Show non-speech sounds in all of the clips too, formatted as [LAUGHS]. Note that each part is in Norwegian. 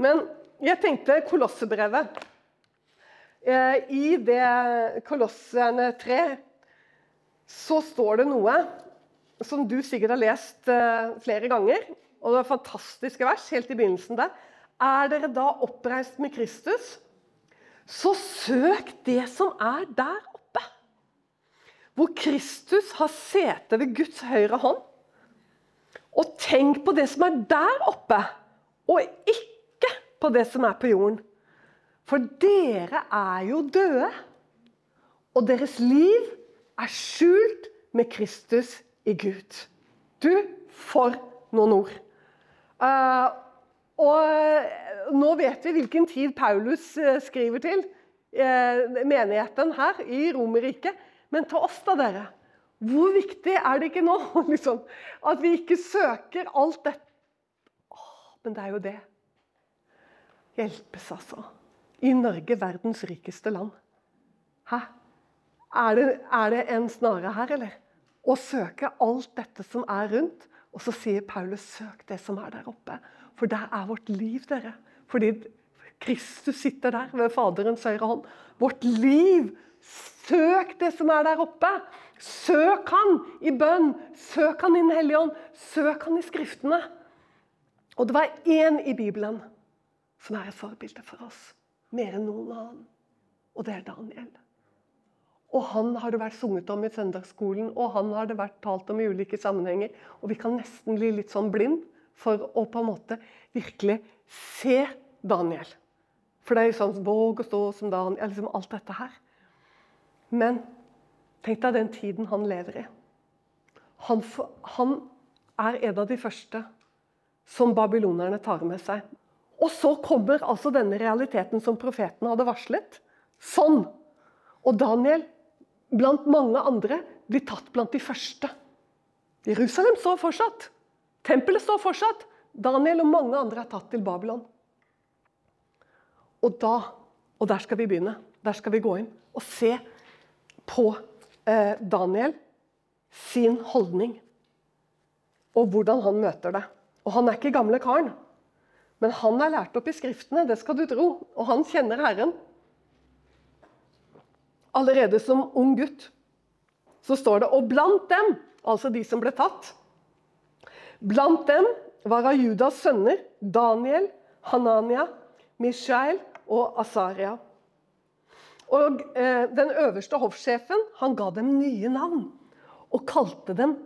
Men jeg tenkte Kolossebrevet. Eh, I det Kolosserne 3 så står det noe som du sikkert har lest eh, flere ganger. Og det er fantastiske vers helt i begynnelsen der. Er dere da oppreist med Kristus, så søk det som er der oppe. Hvor Kristus har sete ved Guds høyre hånd. Og tenk på det som er der oppe, og ikke på det som er på jorden. For dere er jo døde, og deres liv er skjult med Kristus i Gud. Du, for noen ord. Uh, og nå vet vi hvilken tid Paulus uh, skriver til uh, menigheten her i Romerriket. Men til oss, da, dere. Hvor viktig er det ikke nå [LAUGHS] liksom, at vi ikke søker alt dette? Åh, men det er jo det. Hjelpes, altså. I Norge, verdens rikeste land. Hæ? Er det, er det en snare her, eller? Å søke alt dette som er rundt. Og så sier Paulus, søk det som er der oppe. For der er vårt liv, dere. Fordi Kristus sitter der ved Faderens høyre hånd. Vårt liv Søk det som er der oppe. Søk Han i bønn. Søk Han i Den hellige ånd. Søk Han i Skriftene. Og det var én i Bibelen som er et forbilde for oss. Mer enn noen annen. Og det er Daniel. Og han har det vært sunget om i søndagsskolen, og han har det vært talt om i ulike sammenhenger. Og vi kan nesten bli litt sånn blind for å på en måte virkelig se Daniel. For det er jo sånn Våg å stå som Daniel, liksom alt dette her. Men tenk deg den tiden han lever i. Han, han er en av de første som babylonerne tar med seg. Og så kommer altså denne realiteten som profeten hadde varslet. Sånn! Og Daniel, blant mange andre, blir tatt blant de første. Jerusalem står fortsatt. Tempelet står fortsatt. Daniel og mange andre er tatt til Babylon. Og da, og der skal vi begynne. Der skal vi gå inn og se på eh, Daniel sin holdning. Og hvordan han møter det. Og han er ikke gamle karen. Men han er lært opp i Skriftene, det skal du tro. Og han kjenner Herren. Allerede som ung gutt så står det Og blant dem, altså de som ble tatt Blant dem var av Judas sønner Daniel, Hanania, Mishael og Asaria. Og eh, Den øverste hoffsjefen han ga dem nye navn og kalte dem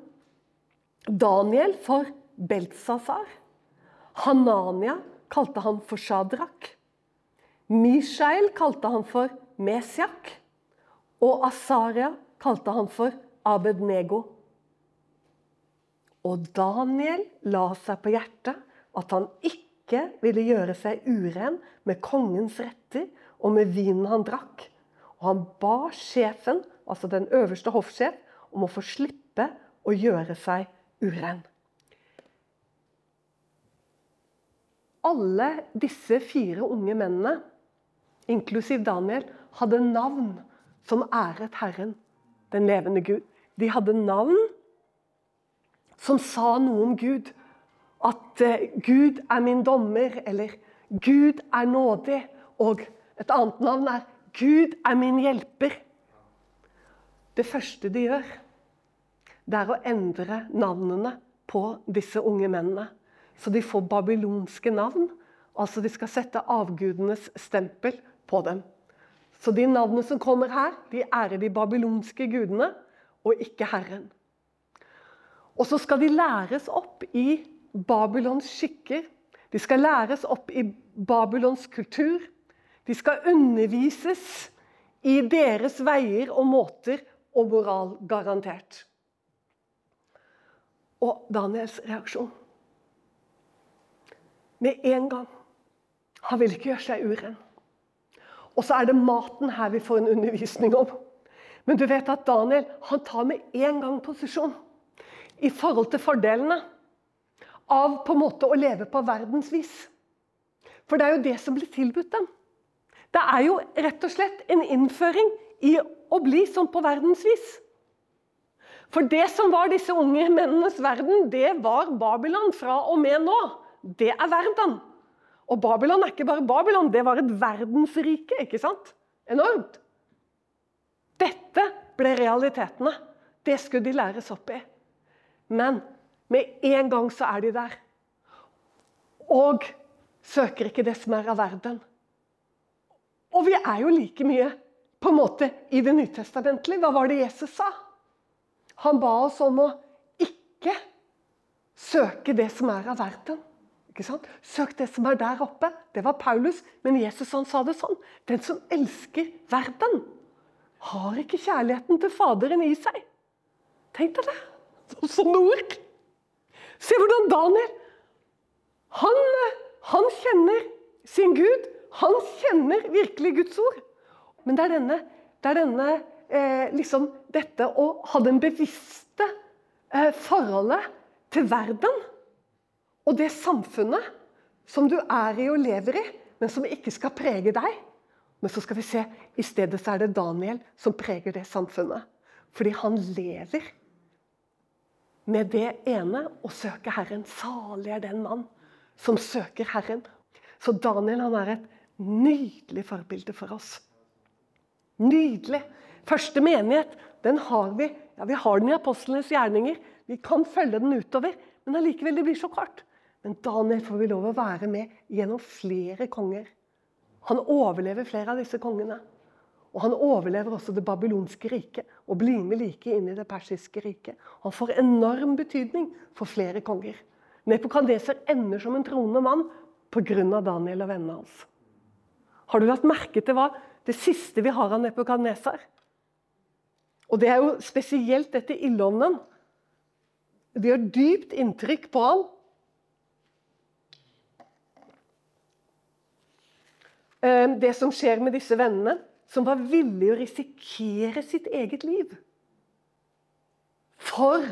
Daniel for Beltsasar. Hanania kalte han for Shadrach. Mishael kalte han for Mesiak. Og Asaria kalte han for Abednego. Og Daniel la seg på hjertet at han ikke ville gjøre seg uren med kongens retter og med vinen han drakk. Og han ba sjefen, altså den øverste hoffsjef, om å få slippe å gjøre seg uren. Alle disse fire unge mennene, inklusiv Daniel, hadde navn som æret Herren, den levende Gud. De hadde navn som sa noe om Gud. At uh, Gud er min dommer, eller Gud er nådig. Og et annet navn er Gud er min hjelper. Det første de gjør, det er å endre navnene på disse unge mennene. Så de får babylonske navn. Altså de skal sette avgudenes stempel på dem. Så de navnene som kommer her, de ærer de babylonske gudene, og ikke Herren. Og så skal de læres opp i Babylons skikker. De skal læres opp i Babylons kultur. De skal undervises i deres veier og måter og moral, garantert. Og Daniels reaksjon Med en gang Han vil ikke gjøre seg uren. Og så er det maten her vi får en undervisning om. Men du vet at Daniel han tar med en gang posisjon i forhold til fordelene av på en måte å leve på verdens vis. For det er jo det som blir tilbudt dem. Det er jo rett og slett en innføring i å bli sånn på verdensvis. For det som var disse unge mennenes verden, det var Babylon fra og med nå. Det er verden. Og Babylon er ikke bare Babylon, det var et verdensrike. ikke sant? Enormt. Dette ble realitetene. Det skulle de læres opp i. Men med en gang så er de der. Og søker ikke det som er av verden. Og vi er jo like mye på en måte i Det nytestamentlige. Hva var det Jesus sa? Han ba oss om å ikke søke det som er av verden. Ikke sant? Søk det som er der oppe. Det var Paulus, men Jesus han sa det sånn. Den som elsker verden, har ikke kjærligheten til Faderen i seg. Tenk deg det! Sånne ord. Se hvordan Daniel han, han kjenner sin Gud. Han kjenner virkelig Guds ord. Men det er denne, det er denne eh, liksom dette å ha den bevisste eh, forholdet til verden og det samfunnet som du er i og lever i, men som ikke skal prege deg. Men så skal vi se, i stedet så er det Daniel som preger det samfunnet. Fordi han lever med det ene å søke Herren. Salig er den mann som søker Herren. Så Daniel han er et nydelig forbilde for oss. Nydelig. Første menighet den har vi ja, vi har den i apostlenes gjerninger. Vi kan følge den utover, men allikevel det blir så kort. Men Daniel får vi lov å være med gjennom flere konger. Han overlever flere av disse kongene. Og han overlever også det babylonske riket og blir med like inn i det persiske riket. Han får enorm betydning for flere konger. Nepokadneser ender som en troende mann pga. Daniel og vennene hans. Har du lagt merke til hva det siste vi har av Nepokadneser? Og det er jo spesielt dette ildånden. Det gjør dypt inntrykk på han. Eh, det som skjer med disse vennene, som var villige å risikere sitt eget liv for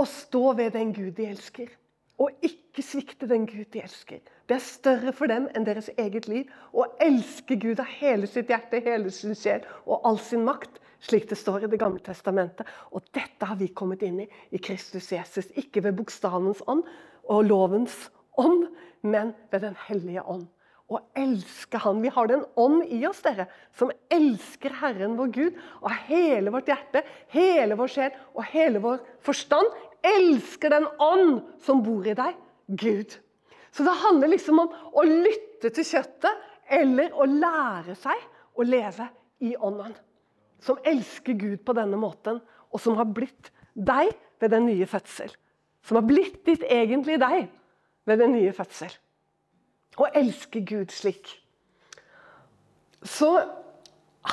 å stå ved den Gud de elsker, og ikke svikte den Gud de elsker. Det er større for dem enn deres eget liv å elske Gud av hele sitt hjerte, hele sin sjel og all sin makt, slik det står i Det gamle testamentet. Og dette har vi kommet inn i i Kristus Jesus. Ikke ved bokstavens ånd og lovens ånd, men ved Den hellige ånd å elske Han. Vi har den ånd i oss, dere, som elsker Herren vår Gud av hele vårt hjerte, hele vår sjel og hele vår forstand. Elsker den ånd som bor i deg, Gud. Så det handler liksom om å lytte til kjøttet eller å lære seg å leve i ånden. Som elsker Gud på denne måten, og som har blitt deg ved den nye fødsel. Som har blitt ditt egentlige deg ved den nye fødsel og elske Gud slik. Så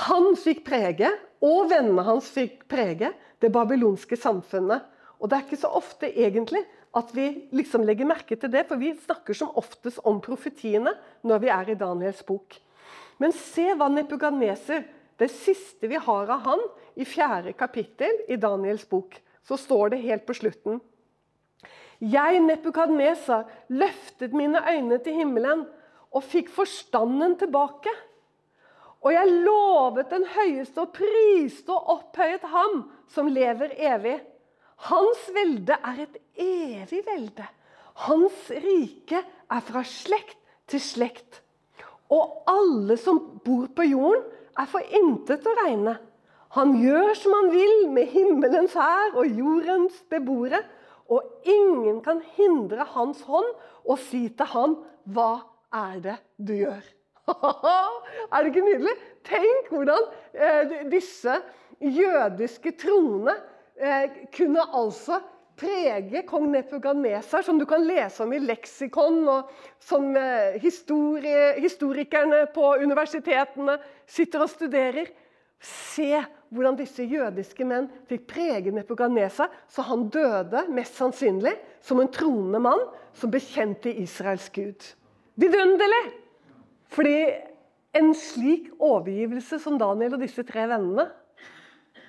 han fikk prege, og vennene hans fikk prege, det babylonske samfunnet. Og det er ikke så ofte egentlig at vi liksom legger merke til det, for vi snakker som oftest om profetiene når vi er i Daniels bok. Men se hva Nepuganeser, det siste vi har av han, i fjerde kapittel i Daniels bok, så står det helt på slutten jeg, Nepukadnesa, løftet mine øyne til himmelen og fikk forstanden tilbake. Og jeg lovet den høyeste og priste og opphøyet ham som lever evig. Hans velde er et evig velde. Hans rike er fra slekt til slekt. Og alle som bor på jorden, er for intet å regne. Han gjør som han vil med himmelens hær og jordens beboere. Og ingen kan hindre hans hånd og si til han, 'Hva er det du gjør?' [LAUGHS] er det ikke nydelig? Tenk hvordan eh, disse jødiske troende eh, kunne altså prege kong Nepuganeser, som du kan lese om i leksikon, og som eh, historie, historikerne på universitetene sitter og studerer. Se hvordan disse jødiske menn fikk prege Nepoganesa, så han døde mest sannsynlig som en troende mann som bekjente Israels gud. Vidunderlig! Fordi en slik overgivelse som Daniel og disse tre vennene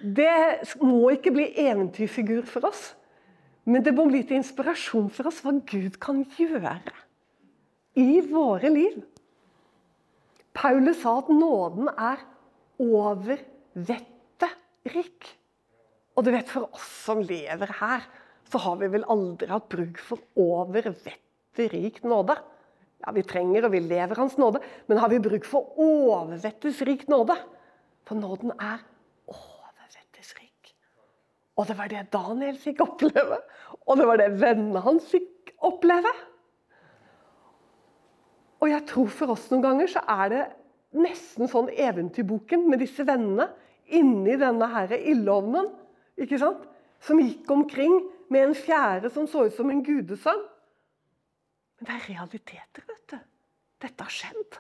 Det må ikke bli eventyrfigur for oss, men det må bli til inspirasjon for oss hva Gud kan gjøre i våre liv. Paulus sa at nåden er over vettet rik. Og du vet, for oss som lever her, så har vi vel aldri hatt bruk for over vettet rik nåde. Ja, Vi trenger og vi lever Hans nåde, men har vi bruk for overvettes rik nåde? For nåden er overvettes rik. Og det var det Daniel fikk oppleve, og det var det vennene hans fikk oppleve. Og jeg tror for oss noen ganger så er det nesten sånn eventyrboken med disse vennene inni denne her ildovnen, ikke sant? som gikk omkring med en fjære som så ut som en gudesønn. Men det er realiteter, vet du. Dette har skjedd.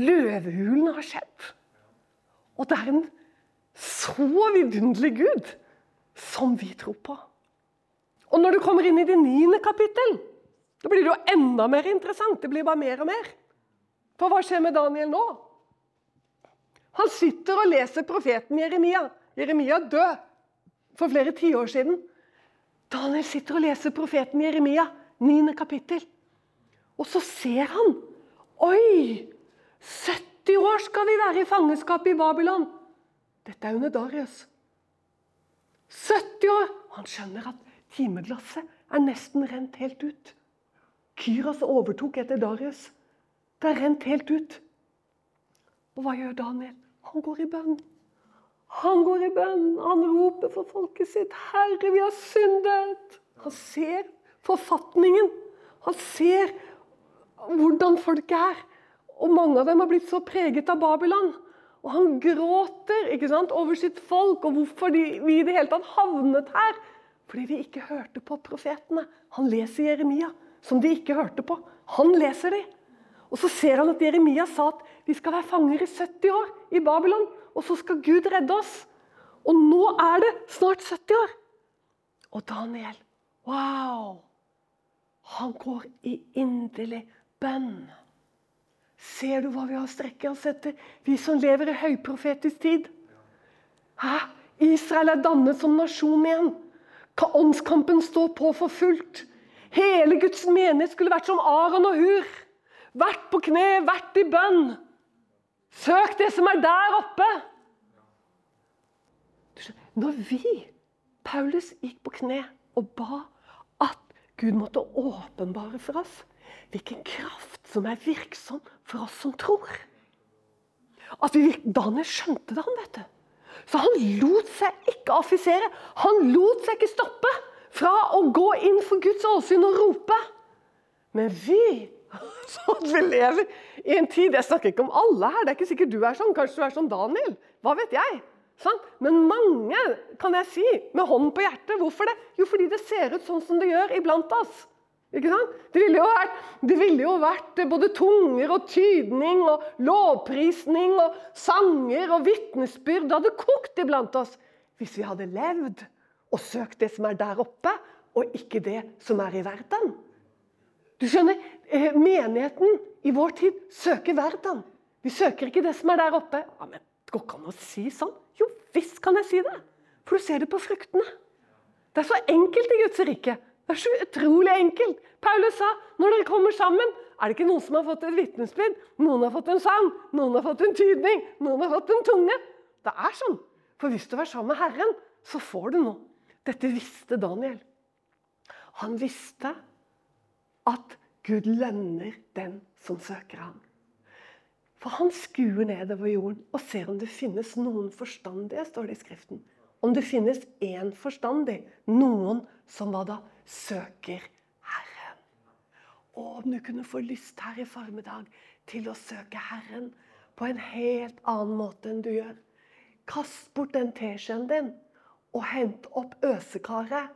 Løvehulen har skjedd. Og det er en så vidunderlig Gud som vi tror på. Og når du kommer inn i det niende kapittel, da blir det jo enda mer interessant. Det blir bare mer og mer. For hva skjer med Daniel nå? Han sitter og leser profeten Jeremia. Jeremia død for flere tiår siden. Daniel sitter og leser profeten Jeremia, 9. kapittel. Og så ser han Oi! 70 år skal vi være i fangenskap i Babylon. Dette er under Darius. 70 år! Han skjønner at timeglasset er nesten rent helt ut. Kyros overtok etter Darius. Det er rent helt ut. Og hva gjør Daniel? Han går i bønn. Han går i bønn. Han roper for folket sitt. 'Herre, vi har syndet.' Han ser forfatningen. Han ser hvordan folk er. Og mange av dem har blitt så preget av Babylon. Og han gråter sant, over sitt folk og hvorfor de, vi i det hele tatt havnet her. Fordi vi ikke hørte på profetene. Han leser Jeremia, som de ikke hørte på. Han leser de. Og så ser han at Jeremia sa at vi skal være fanger i 70 år i Babylon. Og så skal Gud redde oss. Og nå er det snart 70 år. Og Daniel, wow! Han går i inderlig bønn. Ser du hva vi har å strekke oss etter, vi som lever i høyprofetisk tid? Hæ? Israel er dannet som nasjon igjen. Åndskampen står på for fullt. Hele Guds menighet skulle vært som Aron og Hur. Vært på kne, vært i bønn. Søk det som er der oppe. Når vi, Paulus, gikk på kne og ba at Gud måtte åpenbare for oss hvilken kraft som er virksom for oss som tror At vi, Daniel skjønte det, han, vet du. Så han lot seg ikke affisere. Han lot seg ikke stoppe fra å gå inn for Guds åsyn og rope. Men vi [LAUGHS] så at vi lever i en tid Jeg snakker ikke om alle her. Det er ikke sikkert du er sånn. Kanskje du er sånn Daniel. Hva vet jeg? Sånn? Men mange, kan jeg si, med hånden på hjertet. Hvorfor det? Jo, fordi det ser ut sånn som det gjør iblant oss. Ikke sant? Det ville, jo vært, ville jo vært både tunger og tydning og lovprisning og sanger og vitnesbyrd. Det hadde kokt iblant oss hvis vi hadde levd og søkt det som er der oppe, og ikke det som er i verden. Du skjønner, eh, Menigheten i vår tid søker verden. Vi søker ikke det som er der oppe. Ja, men Det går ikke an å si sånn. Jo visst kan jeg si det. For du ser det på fruktene. Det er så enkelt i Guds rike. Det er så utrolig enkelt. Paulus sa når dere kommer sammen, er det ikke noen som har fått et vitnesbyrd. Noen har fått en sang, noen har fått en tydning, noen har fått en tunge. Det er sånn. For hvis du er sammen med Herren, så får du noe. Dette visste Daniel. Han visste at Gud lønner den som søker ham. For han skuer nedover jorden og ser om det finnes noen forstandige, står det i Skriften. Om det finnes én forstandig, noen som hva da søker Herren. Og om du kunne få lyst her i formiddag til å søke Herren på en helt annen måte enn du gjør. Kast bort den teskjeen din og hent opp øsekaret.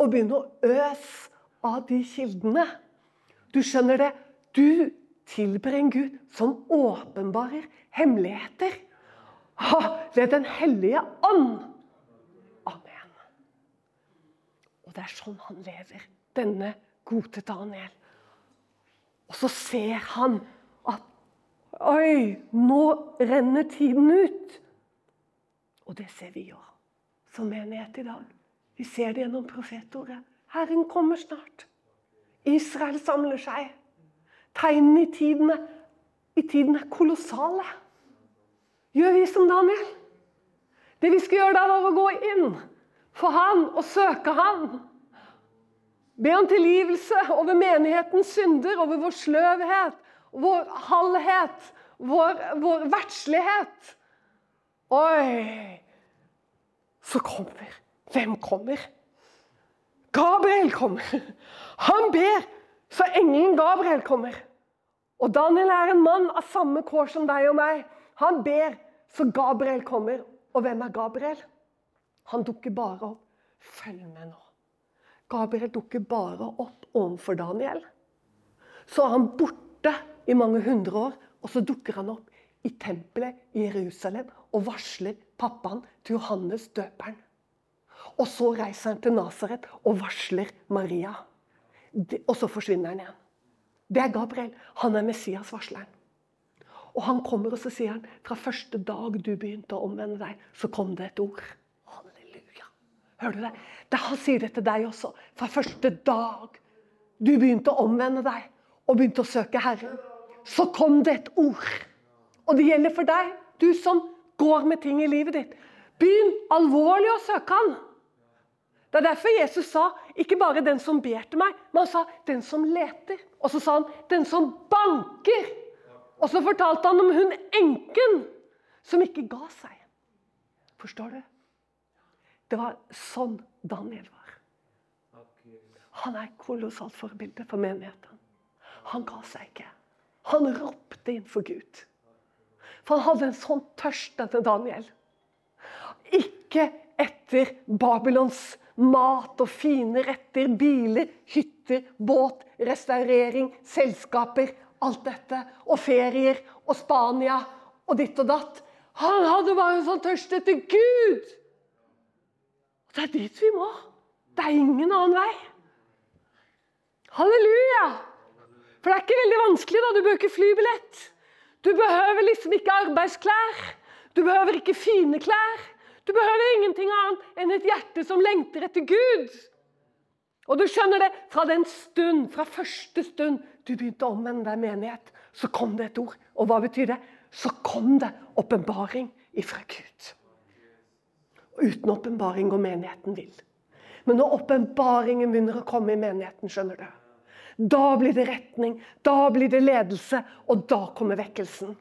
Og begynn å øse av de kildene. Du skjønner det? Du tilber en Gud som åpenbarer hemmeligheter. Ha, ved Den hellige ånd. Amen. Og det er sånn han lever, denne gode Daniel. Og så ser han at Oi, nå renner tiden ut. Og det ser vi jo som menighet i dag. Vi ser det gjennom profetordet. Herren kommer snart. Israel samler seg. Tegnene i tiden, i tiden er kolossale. Gjør vi som Daniel? Det vi skal gjøre da, var å gå inn for han og søke han. Be om tilgivelse over menighetens synder, over vår sløvhet, vår halvhet, vår, vår verdslighet. Oi! Så kommer Hvem kommer? Gabriel kommer. Han ber, så engelen Gabriel kommer. Og Daniel er en mann av samme kår som deg og meg. Han ber, så Gabriel kommer. Og hvem er Gabriel? Han dukker bare opp. Følg med nå. Gabriel dukker bare opp overfor Daniel. Så er han borte i mange hundre år, og så dukker han opp i tempelet i Jerusalem og varsler pappaen til Johannes døperen. Og så reiser han til Nasaret og varsler Maria. Og så forsvinner han igjen. Det er Gabriel. Han er Messias-varsleren. Og han kommer og så sier han, fra første dag du begynte å omvende deg, så kom det et ord. Halleluja. Hører du det? det han sier det til deg også. Fra første dag du begynte å omvende deg og begynte å søke Herren, så kom det et ord. Og det gjelder for deg, du som går med ting i livet ditt. Begynn alvorlig å søke Han. Det er derfor Jesus sa ikke bare 'den som ber til meg', men han sa 'den som leter'. Og så sa han 'den som banker'. Og så fortalte han om hun enken som ikke ga seg. Forstår du? Det var sånn Daniel var. Han er kolossalt forbilde for menigheten. Han ga seg ikke. Han ropte inn for Gud. For han hadde en sånn tørst, denne Daniel. Ikke etter Babylons mat og fine retter, biler, hytter, båt, restaurering, selskaper. Alt dette. Og ferier og Spania og ditt og datt. Han hadde bare en sånn tørst etter Gud! Det er dit vi må. Det er ingen annen vei. Halleluja! For det er ikke veldig vanskelig. da, Du bør ikke flybillett. Du behøver liksom ikke arbeidsklær. Du behøver ikke fine klær. Du behøver ingenting annet enn et hjerte som lengter etter Gud. Og du skjønner det, fra den stund, fra første stund du begynte å omvende deg menighet, så kom det et ord. Og hva betyr det? Så kom det åpenbaring ifra Gud. Uten åpenbaring går menigheten vill. Men når åpenbaringen begynner å komme i menigheten, skjønner du, da blir det retning, da blir det ledelse, og da kommer vekkelsen.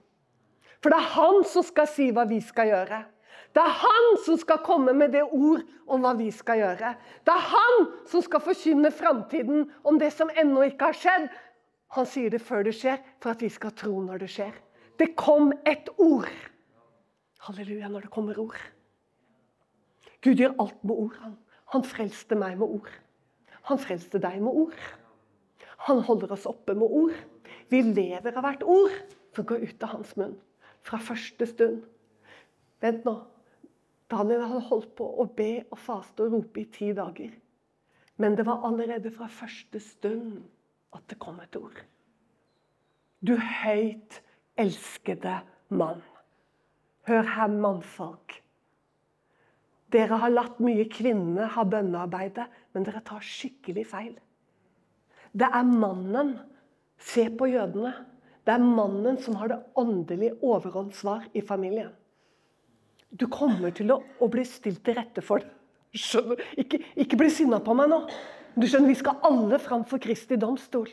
For det er han som skal si hva vi skal gjøre. Det er han som skal komme med det ord om hva vi skal gjøre. Det er han som skal forkynne framtiden om det som ennå ikke har skjedd. Han sier det før det skjer, for at vi skal tro når det skjer. Det kom et ord. Halleluja, når det kommer ord. Gud gjør alt med ord. Han, han frelste meg med ord. Han frelste deg med ord. Han holder oss oppe med ord. Vi lever av hvert ord som går ut av hans munn. Fra første stund. Vent nå. Daniel hadde holdt på å be og faste og rope i ti dager. Men det var allerede fra første stund at det kom et ord. Du høyt elskede mann. Hør her, mannfolk. Dere har latt mye kvinnene ha bønnearbeidet, men dere tar skikkelig feil. Det er mannen. Se på jødene. Det er mannen som har det åndelige overhåndssvar i familien. Du kommer til å, å bli stilt til rette for det. Skjønner? Ikke, ikke bli sinna på meg nå. Du skjønner, Vi skal alle fram for Kristi domstol.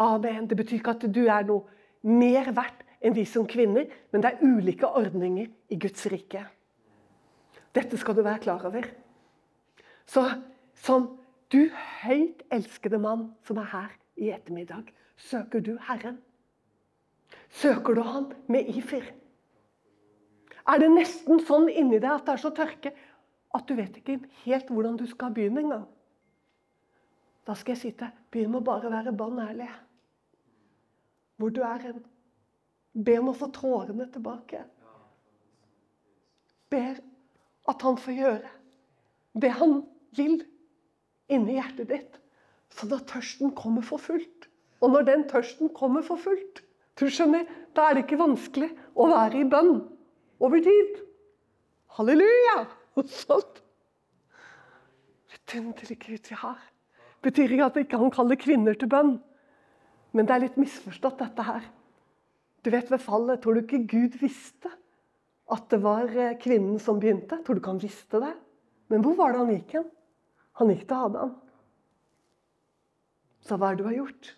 Amen. Det betyr ikke at du er noe mer verdt enn vi som kvinner, men det er ulike ordninger i Guds rike. Dette skal du være klar over. Så som du høyt elskede mann som er her i ettermiddag, søker du Herren. Søker du Han med ifer? Er det nesten sånn inni deg at det er så tørke at du vet ikke helt hvordan du skal begynne engang? Da skal jeg si til deg begynn med å bare være bann ærlig. Hvor du er hen. Be om å få trådene tilbake. Ber at han får gjøre det han vil inni hjertet ditt, sånn at tørsten kommer for fullt. Og når den tørsten kommer for fullt, du skjønner, da er det ikke vanskelig å være i bønn over tid. Halleluja! Og sånt. Vidunderlig Gud vi har. Betyr ikke at ikke han kaller kvinner til bønn. Men det er litt misforstått, dette her. Du vet Ved fallet tror du ikke Gud visste at det var eh, kvinnen som begynte? Tror du ikke han visste det? Men hvor var det han gikk hen? Han gikk til Adam. Så hva er det du har gjort?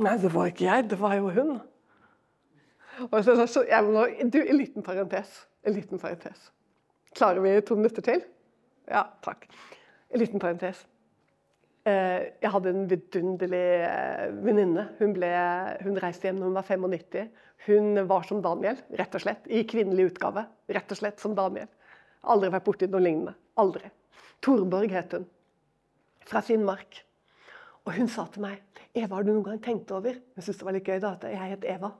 Nei, det var ikke jeg, det var jo hun. Og så, så, jeg må, du, En liten parentes. En liten parentes. Klarer vi to minutter til? Ja, takk. En liten parentes. Eh, jeg hadde en vidunderlig eh, venninne. Hun, hun, reiste hjem da hun var 95. Hun var som Daniel, rett og slett. I kvinnelig utgave. Rett og slett som Daniel. Aldri vært borti noe lignende. Aldri. Torborg het hun. Fra Finnmark. Og hun sa til meg Eva, har du noen gang tenkt over Jeg syntes det var litt gøy da, at jeg het Eva.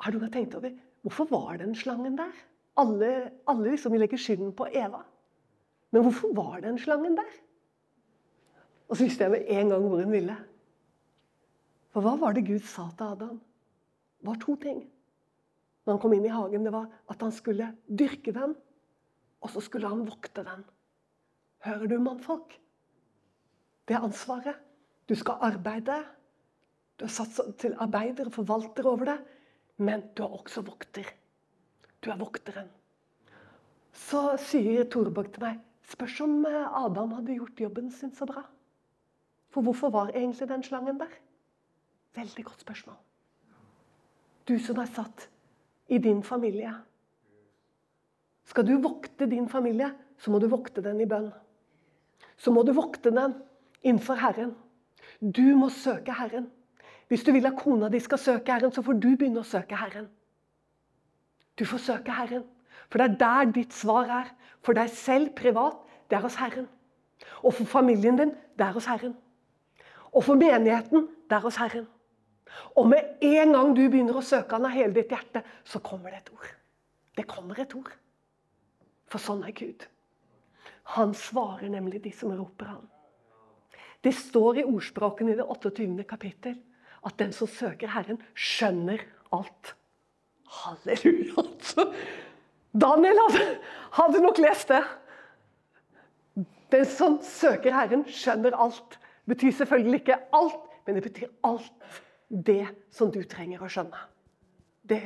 Har du tenkt over hvorfor var den slangen der? Alle, alle liksom legger skylden på Eva. Men hvorfor var den slangen der? Og så visste jeg med en gang hvor hun ville. For hva var det Gud sa til Adam? Det var to ting. Når han kom inn i hagen, det var at han skulle dyrke den, og så skulle han vokte den. Hører du, mannfolk? Det er ansvaret. Du skal arbeide. Du er satt til arbeider og forvalter over det, men du er også vokter. Du er vokteren. Så sier Torborg til meg Spørs om eh, Adam hadde gjort jobben sin så bra. For hvorfor var egentlig den slangen der? Veldig godt spørsmål. Du som er satt i din familie. Skal du vokte din familie, så må du vokte den i bønn. Så må du vokte den innenfor Herren. Du må søke Herren. Hvis du vil at kona di skal søke Herren, så får du begynne å søke Herren. Du får søke Herren. For det er der ditt svar er. For deg selv privat, det er hos Herren. Og for familien din, det er hos Herren. Og for menigheten, det er hos Herren. Og med en gang du begynner å søke Han av hele ditt hjerte, så kommer det et ord. Det kommer et ord. For sånn er Gud. Han svarer nemlig de som roper Han. Det står i ordspråkene i det 28. kapittel at den som søker Herren, skjønner alt. Halleluja! altså. Daniel hadde, hadde nok lest det. Den som søker Herren, skjønner alt. Det betyr selvfølgelig ikke alt, men det betyr alt det som du trenger å skjønne. Det,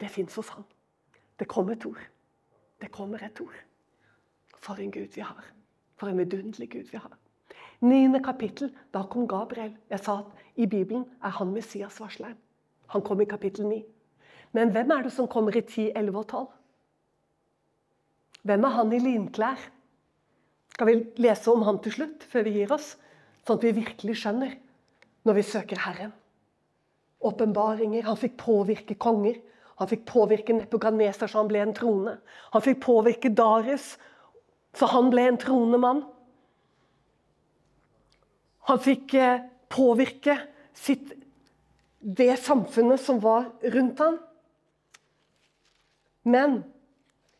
det fins hos Han. Det kommer et ord. Det kommer et ord. For en Gud vi har. For en vidunderlig Gud vi har. Niende kapittel, da kom Gabriel. Jeg sa at i Bibelen er han Messias-varsleren. Han kom i kapittel 9. Men hvem er det som kommer i 10, 11 og 12? Hvem er han i linklær? Skal vi lese om han til slutt, før vi gir oss? Sånn at vi virkelig skjønner når vi søker Herren. Åpenbaringer. Han fikk påvirke konger. Han fikk påvirke Nepoganeser så han ble en trone. Han fikk påvirke Darius så han ble en tronemann. Han fikk eh, påvirke sitt, det samfunnet som var rundt ham. Men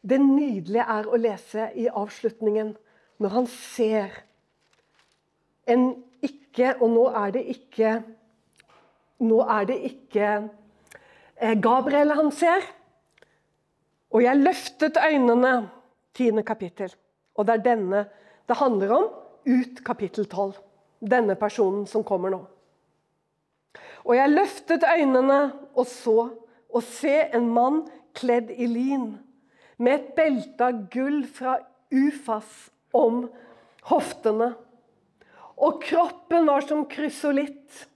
det nydelige er å lese i avslutningen når han ser en ikke Og nå er det ikke Nå er det ikke eh, Gabriel han ser. Og jeg løftet øynene, tiende kapittel. Og det er denne det handler om, ut kapittel tolv denne personen som kommer nå. Og jeg løftet øynene og så, og se en mann kledd i lin, med et belte av gull fra Ufas om hoftene. Og kroppen var som krysolitt.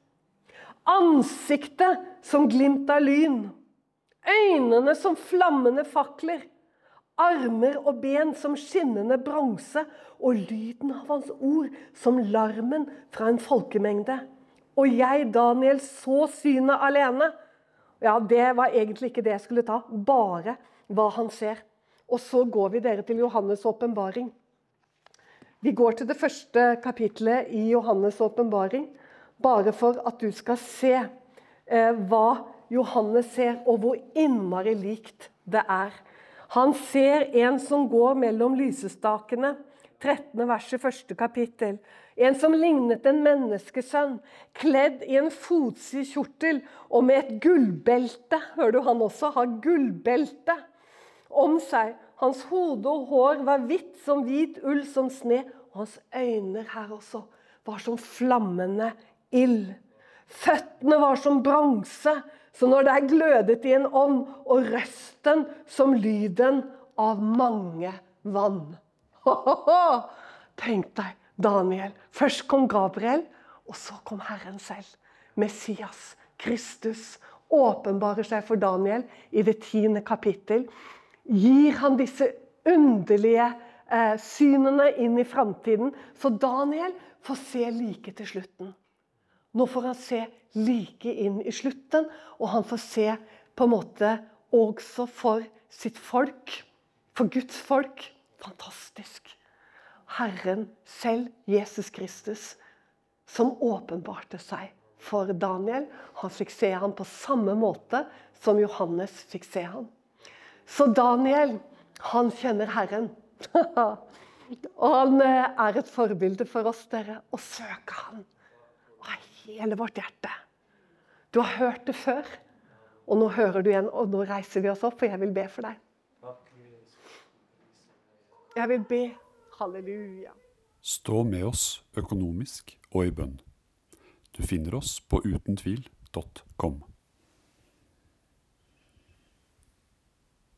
Ansiktet som glimt av lyn. Øynene som flammende fakler armer og ben som skinnende bronse, og lyden av hans ord som larmen fra en folkemengde. Og jeg, Daniel, så synet alene. Ja, Det var egentlig ikke det jeg skulle ta, bare hva han ser. Og så går vi dere til Johannes' åpenbaring. Vi går til det første kapitlet i Johannes' åpenbaring, bare for at du skal se eh, hva Johannes ser, og hvor innmari likt det er. Han ser en som går mellom lysestakene. 13. verset, første kapittel. En som lignet en menneskesønn, kledd i en fotsid kjortel og med et gullbelte. Hører du han også har gullbelte om seg. Hans hode og hår var hvitt som hvit ull som sne. Og hans øyne her også var som flammende ild. Føttene var som bronse så når det er glødet i en ånd, og røsten som lyden av mange vann Tenk deg Daniel. Først kom Gabriel, og så kom Herren selv. Messias, Kristus, åpenbarer seg for Daniel i det tiende kapittel. Gir han disse underlige eh, synene inn i framtiden, så Daniel får se like til slutten. Nå får han se like inn i slutten, og han får se på en måte også for sitt folk, for Guds folk. Fantastisk. Herren selv, Jesus Kristus, som åpenbarte seg for Daniel. Han fikk se ham på samme måte som Johannes fikk se ham. Så Daniel, han kjenner Herren. [LAUGHS] Og han er et forbilde for oss, dere, å søke Han hele vårt hjerte. Du har hørt det før, og nå hører du igjen. Og nå reiser vi oss opp, for jeg vil be for deg. Jeg vil be. Halleluja. Stå med oss økonomisk og i bønn. Du finner oss på utentvil.com.